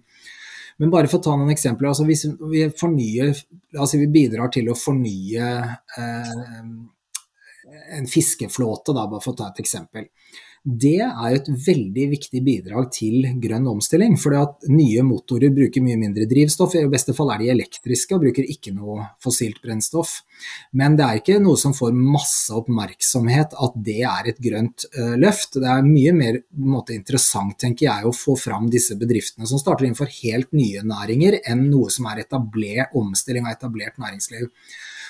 Men bare for å ta noen eksempler. altså Hvis vi, fornyer, altså vi bidrar til å fornye eh, en fiskeflåte, da, bare for å ta et eksempel. Det er et veldig viktig bidrag til grønn omstilling. For nye motorer bruker mye mindre drivstoff. I beste fall er de elektriske og bruker ikke noe fossilt brennstoff. Men det er ikke noe som får masse oppmerksomhet at det er et grønt uh, løft. Det er mye mer måte, interessant tenker jeg, å få fram disse bedriftene som starter innenfor helt nye næringer, enn noe som er etablert omstilling av etablert næringsliv.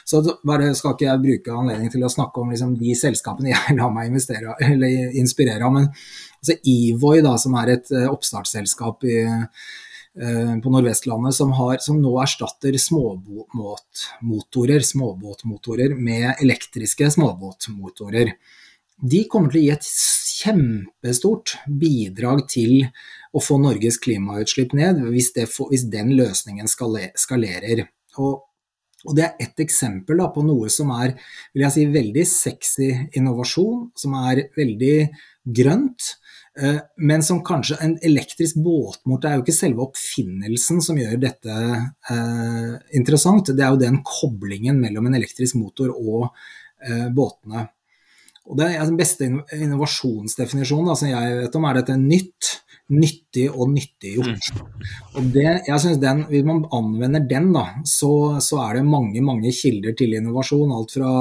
Så bare skal ikke jeg bruke anledning til å snakke om liksom, de selskapene jeg lar meg inspirere av. Men altså, Evoy, da, som er et uh, oppstartsselskap i, uh, på Nordvestlandet, som, har, som nå erstatter småbåtmotorer, småbåtmotorer med elektriske småbåtmotorer. De kommer til å gi et kjempestort bidrag til å få Norges klimautslipp ned, hvis, det, hvis den løsningen skalerer. Og og Det er ett eksempel da, på noe som er vil jeg si, veldig sexy innovasjon, som er veldig grønt. Eh, men som kanskje en elektrisk båtmotor er jo ikke selve oppfinnelsen som gjør dette eh, interessant. Det er jo den koblingen mellom en elektrisk motor og eh, båtene. Og det er Den beste innovasjonsdefinisjonen da, som jeg vet om, er dette nytt nyttig og nyttiggjort. Mm. Og det, jeg synes den, Hvis man anvender den, da, så, så, er det mange mange kilder til innovasjon. Alt fra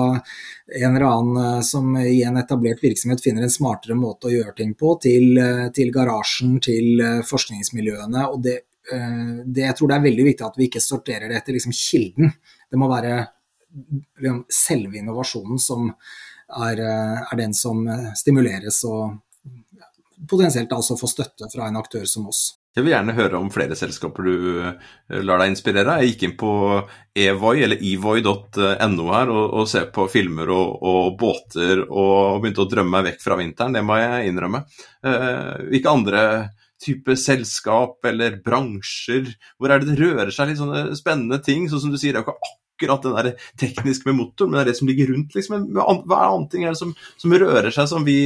en eller annen eh, som i en etablert virksomhet finner en smartere måte å gjøre ting på, til, eh, til garasjen, til eh, forskningsmiljøene. og det, det, Jeg tror det er veldig viktig at vi ikke sorterer det etter liksom, kilden. Det må være liksom, selve innovasjonen som er, er den som stimuleres og potensielt altså få støtte fra en aktør som oss. Jeg vil gjerne høre om flere selskaper du eh, lar deg inspirere. Jeg gikk inn på evoy, eller evoy.no her, og, og ser på filmer og, og, båter og begynte å drømme meg vekk fra vinteren. Det må jeg innrømme. Eh, hvilke andre type selskap eller bransjer? Hvor er det det rører seg litt sånne spennende ting? Sånn som du sier, det er jo ikke akkurat det der tekniske med motoren, men det er det som ligger rundt. Liksom. Hva er andre ting er det som, som, rører seg, som vi,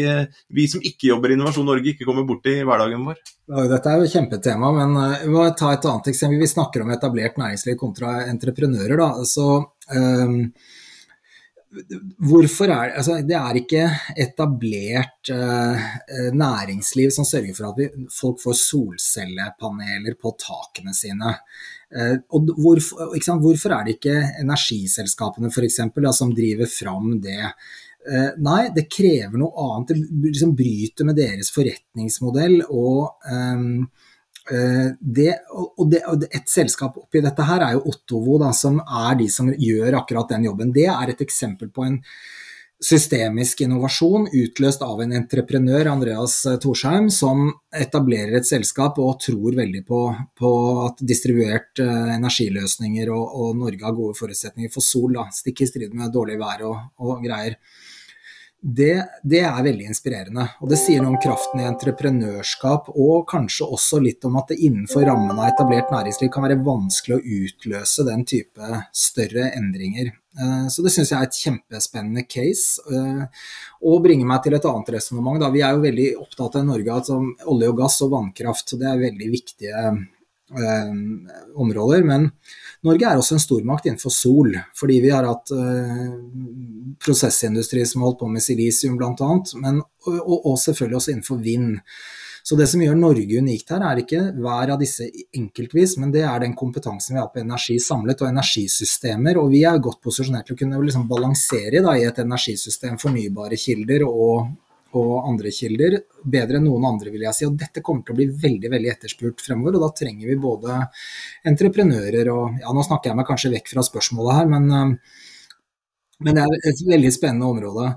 vi, som ikke jobber i Innovasjon Norge, ikke kommer borti i hverdagen vår? Dette er jo et kjempetema, men eh, vi må ta et annet eksempel. Vi snakker om etablert næringsliv kontra entreprenører. Da. Så, um, hvorfor er altså, Det er ikke etablert uh, næringsliv som sørger for at vi, folk får solcellepaneler på takene sine. Uh, og hvorfor, hvorfor, er det ikke energiselskapene eksempel, da, som driver fram det? Uh, nei, det krever noe annet. Det liksom bryter med deres forretningsmodell. og um, Eh, det, og, det, og Et selskap oppi dette her er jo Ottovo, da, som er de som gjør akkurat den jobben. Det er et eksempel på en systemisk innovasjon utløst av en entreprenør, Andreas Torsheim, som etablerer et selskap og tror veldig på, på at distribuert eh, energiløsninger og, og, Norge har gode forutsetninger for sol, da, stikk i strid med dårlig vær og, og greier det, det, er veldig inspirerende. Og det sier noe om kraften i entreprenørskap, og kanskje også litt om at det innenfor rammen av etablert næringsliv kan være vanskelig å utløse den type større endringer. Eh, så det syns jeg er et kjempespennende case. Eh, og bringer meg til et annet resonnement. Vi er jo veldig opptatt av Norge, altså olje og gass og vannkraft. Det er veldig viktige eh, områder. Men Norge er også en stormakt innenfor sol, fordi vi har hatt eh, prosessindustri som har holdt på med silisium bl.a., og, og, og selvfølgelig også innenfor vind. Så det som gjør Norge unikt her, er ikke hver av disse enkeltvis, men det er den kompetansen vi har på energi samlet, og energisystemer. Og vi er godt posisjonert til å kunne liksom balansere da, i et energisystem fornybare kilder og, og andre kilder bedre enn noen andre, vil jeg si. Og dette kommer til å bli veldig veldig etterspurt fremover, og da trenger vi både entreprenører og Ja, nå snakker jeg meg kanskje vekk fra spørsmålet her, men, eh, men det er et veldig spennende område.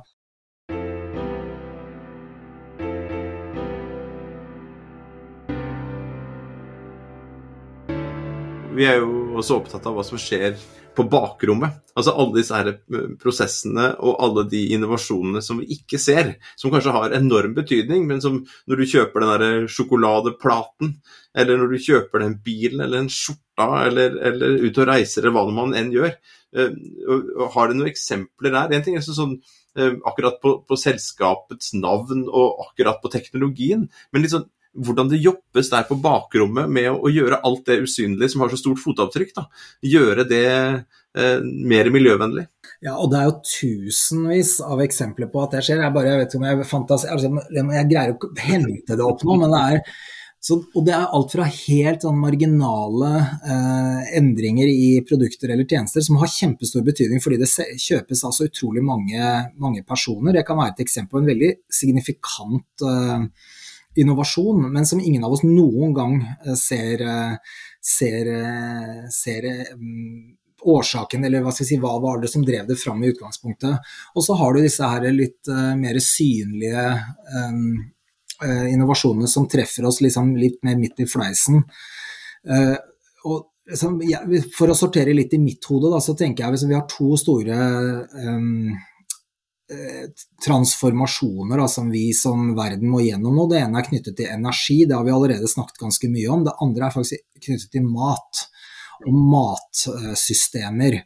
Vi er jo også opptatt av hva som skjer på bakrommet. Altså alle disse eh, prosessene og alle de innovasjonene som vi ikke ser, som kanskje har enorm betydning, men som når du kjøper den der sjokoladeplaten, eller når du kjøper den bilen eller en skjorta, eller, eller ut og reiser, eller hva man enn gjør. Eh, har du noen eksempler der? En ting er sånn eh, akkurat på, på selskapets navn og akkurat på teknologien, men litt sånn hvordan det jobbes der på bakrommet med å, gjøre alt det usynlige som har så stort fotavtrykk, da. gjøre det eh, mer miljøvennlig. Ja, og det er jo tusenvis av eksempler på at det skjer. Jeg bare jeg vet ikke om jeg fantasi, altså, jeg greier ikke å hente det opp nå, men det er så, og det er alt fra helt sånn marginale eh, endringer i produkter eller tjenester som har kjempestor betydning fordi det kjøpes altså utrolig mange, mange personer. Det kan være et eksempel på en veldig signifikant eh, innovasjon, men som ingen av oss noen gang eh, ser, eh, ser, eh, ser årsaken, eller hva si, hva var det som drev det fram i utgangspunktet. Og så har du disse her litt mer synlige innovasjonene som treffer oss liksom litt mer midt i fleisen. Og liksom, For å sortere litt i mitt hode, da, så tenker jeg at vi har to store transformasjoner da, som vi som verden må gjennom nå. Det ene er knyttet til energi, det har vi allerede snakket ganske mye om. Det andre er faktisk knyttet til mat og matsystemer.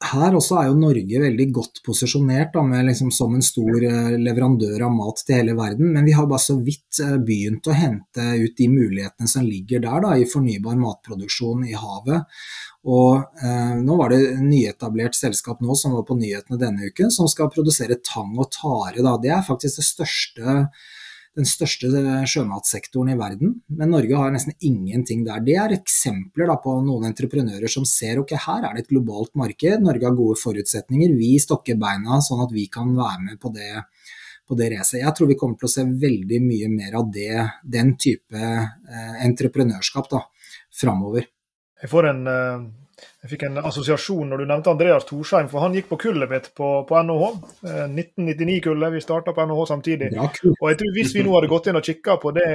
Her også er jo Norge veldig godt posisjonert da, liksom, som en stor eh, leverandør av mat til hele verden, men vi har bare så vidt eh, begynt å hente ut de mulighetene som ligger der da, i fornybar matproduksjon i havet. Og eh, Nå var det nyetablert selskap nå som var på nyhetene denne uken, som skal produsere tang og tare. Da. Det er faktisk det største, den største sjømatsektoren i verden, men Norge har nesten ingenting der. Det er eksempler på noen entreprenører som ser ok, her er det et globalt marked, Norge har gode forutsetninger, vi stokker beina sånn at vi kan være med på det på det racet. Jeg tror vi kommer til å se veldig mye mer av det, den type eh, entreprenørskap da, framover. Jeg, får en, eh, jeg fikk en assosiasjon når du nevnte Andreas Torsheim, for han gikk på kullet mitt på, på NHH. 1999-kullet, eh, vi starta på NHH samtidig. Og jeg tror Hvis vi nå hadde gått inn og kikka på det,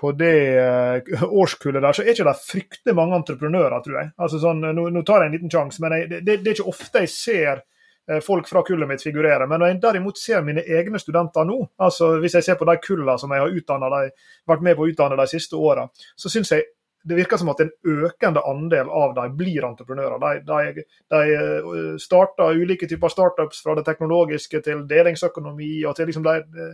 på det eh, årskullet der, så er ikke det fryktelig mange entreprenører, tror jeg. Altså sånn, nå, nå tar jeg en liten sjanse, men jeg, det, det, er ikke ofte jeg ser folk fra kullet mitt figurere. Men når jeg derimot ser mine egne studenter nå, altså hvis jeg ser på de kullene som jeg har vært med på å utdanne de siste åra, så syns jeg det virker som at en økende andel av dem blir entreprenører. De, de, de, eh, starter ulike typer startups, fra det teknologiske til delingsøkonomi. og til liksom de,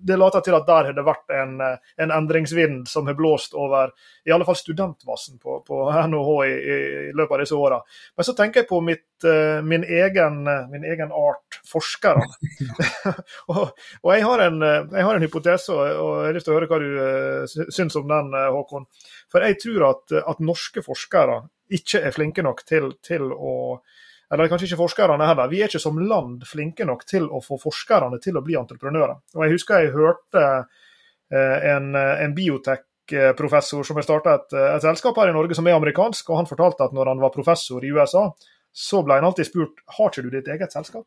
Det later til at der har det vært en, en, endringsvind som har blåst over i alle fall studentmassen på, på NHH i, i, løpet av disse åra. Men så tenker jeg på mitt, eh, min, egen, min egen art, forskere. og, og jeg, har en, jeg, har en, hypotese, og jeg har lyst til å høre hva du syns om den, Håkon. For jeg tror at, at norske forskere ikke er flinke nok til, til, å Eller kanskje ikke forskerne heller. Vi er ikke som land flinke nok til å få forskerne til å bli entreprenører. Og Jeg husker jeg hørte eh, en, en biotek-professor som har starta et, et, selskap her i Norge som er amerikansk, og han fortalte at når han var professor i USA, så ble han alltid spurt har ikke du ditt eget selskap.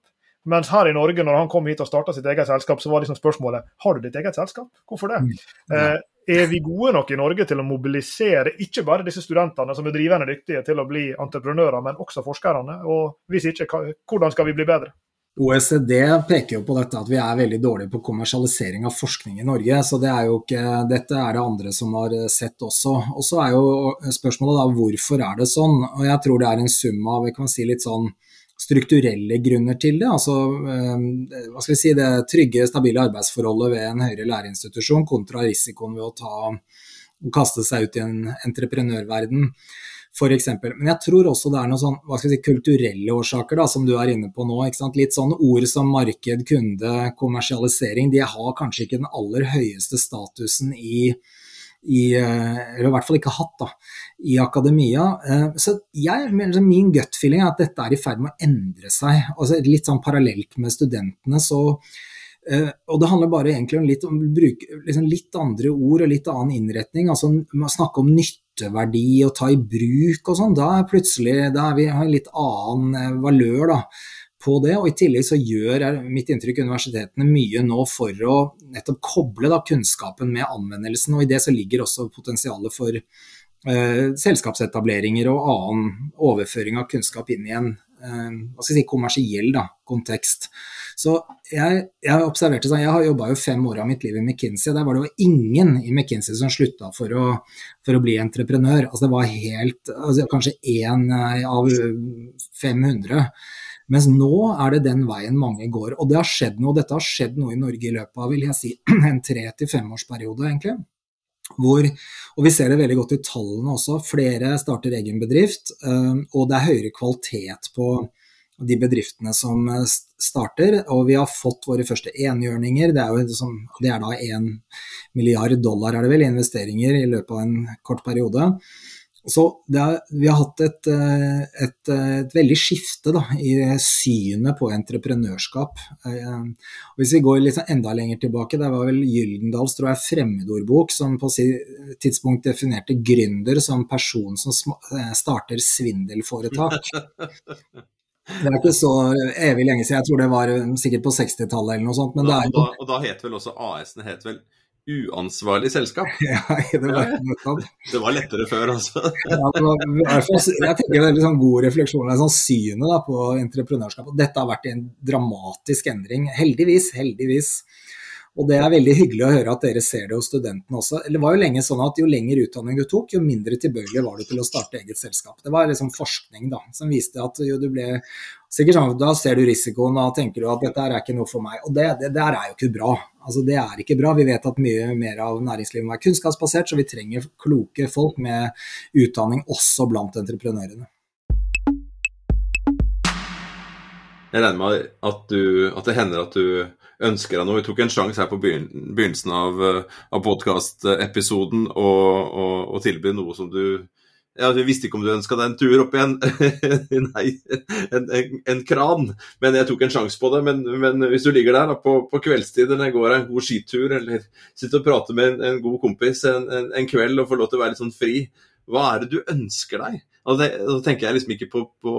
Mens her i Norge, når han kom hit og starta sitt eget selskap, så var liksom spørsmålet har du ditt eget selskap. Hvorfor det? Mm. Eh, er vi gode nok i Norge til å mobilisere ikke bare disse studentene som er drivende dyktige til å bli entreprenører, men også forskerne? Og hvis ikke, hvordan skal vi bli bedre? OECD peker jo på dette at vi er veldig dårlige på kommersialisering av forskning i Norge. så det er ikke, Dette er det andre som har sett også. Og Så er jo spørsmålet da hvorfor er det sånn. Og Jeg tror det er en sum av vi kan si litt sånn strukturelle grunner til det. Altså eh, hva skal vi si, det trygge, stabile arbeidsforholdet ved en høyere læreinstitusjon kontra risikoen ved å ta, kaste seg ut i en entreprenørverden. f.eks. Men jeg tror også det er noen sånn, hva skal si, kulturelle årsaker, da, som du er inne på nå. ikke sant? Litt sånn ord som marked, kunde, kommersialisering. De har kanskje ikke den aller høyeste statusen i, i eller i hvert fall ikke hatt, da, i akademia. Eh, så jeg, min gut feeling er at dette er i ferd med å endre seg. Altså litt sånn parallelt med studentene. så Uh, og det handler bare egentlig om litt, om bruk, liksom litt andre ord og litt annen innretning. altså Snakke om nytteverdi og ta i bruk og sånn. Da er plutselig da er vi har en litt annen valør da, på det. Og i tillegg så gjør er mitt inntrykk universitetene mye nå for å nettopp koble da, kunnskapen med anvendelsen. Og i det så ligger også potensialet for eh, selskapsetableringer og annen overføring av kunnskap inn i en hva skal jeg si, kommersiell da, kontekst. Så jeg, jeg observerte sånn, jeg har jobba jo fem år av mitt liv i McKinsey. Der var det jo ingen i McKinsey som slutta for å, for å bli entreprenør. Altså det var helt, altså kanskje én eh, av 500. Mens nå er det den veien mange går. Og det har skjedd noe, dette har skjedd noe i Norge i løpet av vil jeg si, en tre til femårsperiode, egentlig. Hvor, og vi ser det veldig godt i tallene også. Flere starter egen bedrift, eh, og det er høyere kvalitet på de bedriftene som eh, starter. Og vi har fått våre første enhjørninger. Det er, jo liksom, det er da én milliard dollar er det vel, i investeringer i løpet av en kort periode. Så er, vi har hatt et, eh, et, et veldig skifte da, i synet på entreprenørskap. Eh, og hvis vi går litt sånn enda lenger tilbake, det var vel Gyldendals tror jeg, fremmedordbok som på sitt tidspunkt definerte gründer som person som starter svindelforetak. Det er ikke så evig lenge siden, jeg tror det var sikkert på 60-tallet eller noe sånt. Men ja, og, da, og da het vel også AS-ene het vel uansvarlig selskap? Ja, det var, det var lettere før, altså. ja, var, jeg tenker det er sånn god refleksjon, det er sånn synet da, på entreprenørskap. Dette har vært en dramatisk endring. Heldigvis, heldigvis. Og det er veldig hyggelig å høre at dere ser det hos studentene også. Det var jo lenge sånn at jo lenger utdanning du tok, jo mindre tilbøyelig var du til å starte eget selskap. Det var liksom forskning da, som viste at jo du ble sikkert sånn, Da ser du risikoen og tenker du at dette er ikke noe for meg. Og det, det det er jo ikke bra. Altså Det er ikke bra. Vi vet at mye mer av næringslivet må være kunnskapsbasert, så vi trenger kloke folk med utdanning også blant entreprenørene. Jeg regner med at, du, at det hender at du ønsker deg noe. Vi tok en sjanse her på begynnelsen av, eh, av podkastepisoden og, tilby noe som du ja, Du visste ikke om du ønska deg en tur opp igjen. Nei, en, en, en, kran. Men jeg tok en sjanse på det. Men, men, hvis du ligger der da, på, på kveldstid eller går en god skitur eller sitter og prater med en, en god kompis en, kveld og får lov til å være litt sånn fri, hva er det du ønsker deg? Da tenker jeg liksom ikke på, på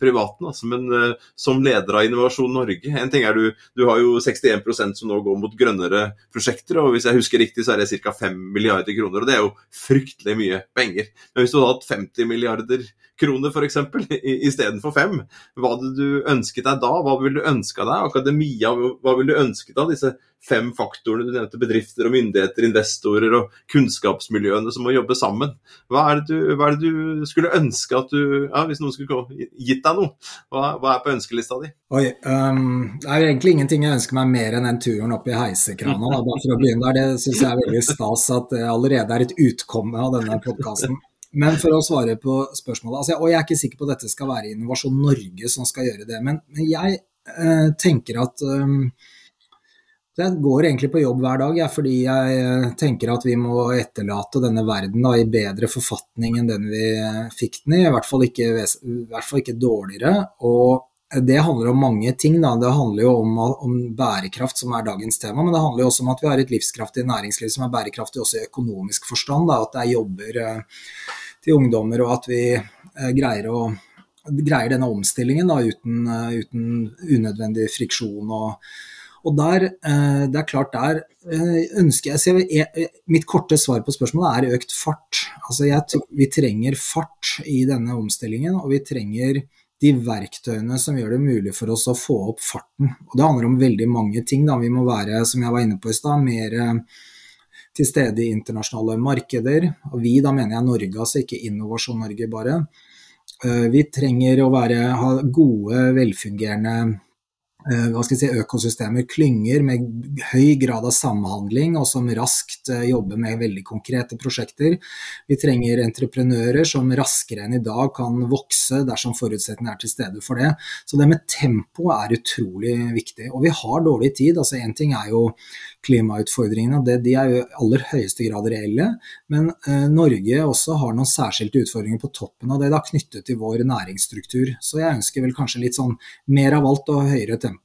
privaten, altså, men uh, som leder av Innovasjon Norge. En ting er du, du har jo 61% som nå går mot grønnere prosjekter, og hvis jeg husker riktig, så er det ca. 5 milliarder kroner. og Det er jo fryktelig mye penger. Men hvis du hadde hatt 50 milliarder kroner f.eks. istedenfor fem. Hva hadde du ønsket deg da? Hva ville du ønska deg? Akademia, hva ville du ønsket deg? av Disse fem faktorene du nevnte, bedrifter og myndigheter, investorer og kunnskapsmiljøene som må jobbe sammen. Hva er det du, er det du skulle ønske at du ja, Hvis noen skulle gitt deg noe, hva, hva er på ønskelista di? Oi, um, Det er egentlig ingenting jeg ønsker meg mer enn den turen opp i heisekrana. bare for å begynne der. Det syns jeg er veldig stas at det allerede er et utkomme av denne podkasten. Men for å svare på spørsmålet, altså, og jeg er ikke sikker på at dette skal være Innovasjon Norge som skal gjøre det, men, men jeg eh, tenker at um, jeg går egentlig på jobb hver dag, ja, fordi jeg eh, tenker at vi må etterlate denne verden da, i bedre forfatning enn den vi fikk den i, i hvert fall ikke, hvert fall ikke dårligere. Og det handler om mange ting. Da. Det handler jo om, om, bærekraft, som er dagens tema, men det handler jo også om at vi har et livskraftig næringsliv som er bærekraftig også i økonomisk forstand. Da. At det er jobber eh, til ungdommer, og at vi eh, greier, å, greier denne omstillingen uten, eh, uten, unødvendig friksjon. og og der, det er klart der ønsker jeg, jeg Mitt korte svar på spørsmålet er økt fart. Altså jeg, vi trenger fart i denne omstillingen, og vi trenger de verktøyene som gjør det mulig for oss å få opp farten. Og Det handler om veldig mange ting. Da. Vi må være, som jeg var inne på i stad, mer eh, til stede i internasjonale markeder. Og vi, da mener jeg Norge, altså ikke Innovasjon Norge bare. Eh, vi trenger å være, ha gode, velfungerende eh, hva skal si, økosystemer, klynger med høy grad av samhandling, og som raskt eh, jobber med veldig konkrete prosjekter. Vi trenger entreprenører som raskere enn i dag kan vokse dersom forutsetningene er til stede for det. Så det med tempo er utrolig viktig. Og vi har dårlig tid. altså Én ting er jo klimautfordringene, det, de er jo i aller høyeste grad reelle. Men eh, Norge også har noen særskilte utfordringer på toppen av det, da knyttet til vår næringsstruktur. Så jeg ønsker vel kanskje litt sånn mer av alt og høyere tempo.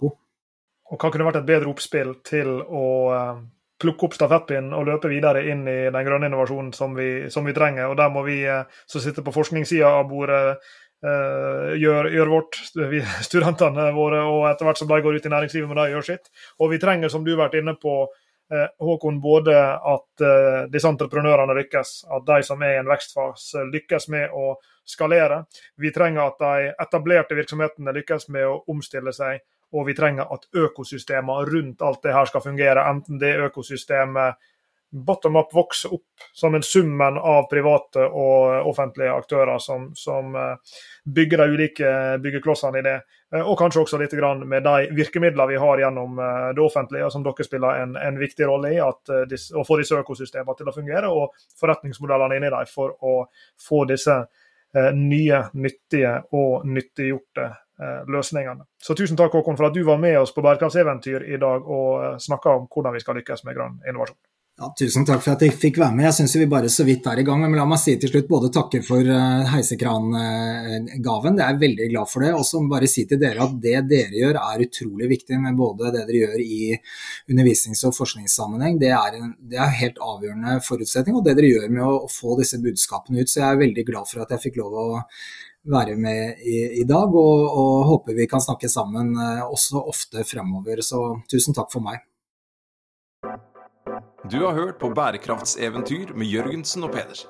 Og Hva kunne vært et bedre oppspill til å eh, plukke opp stafettpinnen og løpe videre inn i den grønne innovasjonen som vi, som vi trenger. Og Der må vi eh, som sitter på forskningssida av bordet Uh, gjør, gjør, vårt, vi, studentene våre, og etter hvert som de går ut i næringslivet, må de gjøre sitt. Og vi trenger, som du har vært inne på, Håkon, både at disse entreprenørene lykkes, at de som er i en vekstfase lykkes med å skalere. Vi trenger at de etablerte virksomhetene lykkes med å omstille seg. Og vi trenger at økosystemer rundt alt det her skal fungere, enten det økosystemet bottom up vokser opp som en summen av private og offentlige aktører som, som eh, bygger de ulike byggeklossene i det. Eh, og kanskje også litt med de virkemidlene vi har gjennom eh, det offentlige, som dere spiller en, en viktig rolle i, at å få disse økosystemene til å fungere, og forretningsmodellene inni dem for å få disse nye, nyttige og nyttiggjorte løsningene. Så tusen takk Håkon, for at du var med oss på bærekraftseventyr i dag og snakka om hvordan vi skal lykkes med grønn innovasjon. Ja, tusen takk for at jeg fikk være med. Jeg syns vi bare så vidt er i gang. Men la meg si til slutt både takke for uh, heisekrangaven, det er jeg veldig glad for det. Og så bare si til dere at det dere gjør er utrolig viktig med både det dere gjør i undervisnings- og forskningssammenheng. Det er, en, det er helt avgjørende forutsetning. Og det dere gjør med å, få disse budskapene ut. Så jeg er veldig glad for at jeg fikk lov å være med i, i dag, og, og, håper vi kan snakke sammen uh, også ofte fremover. Så tusen takk for meg. Du har hørt på Bærekraftseventyr med Jørgensen og Pedersen.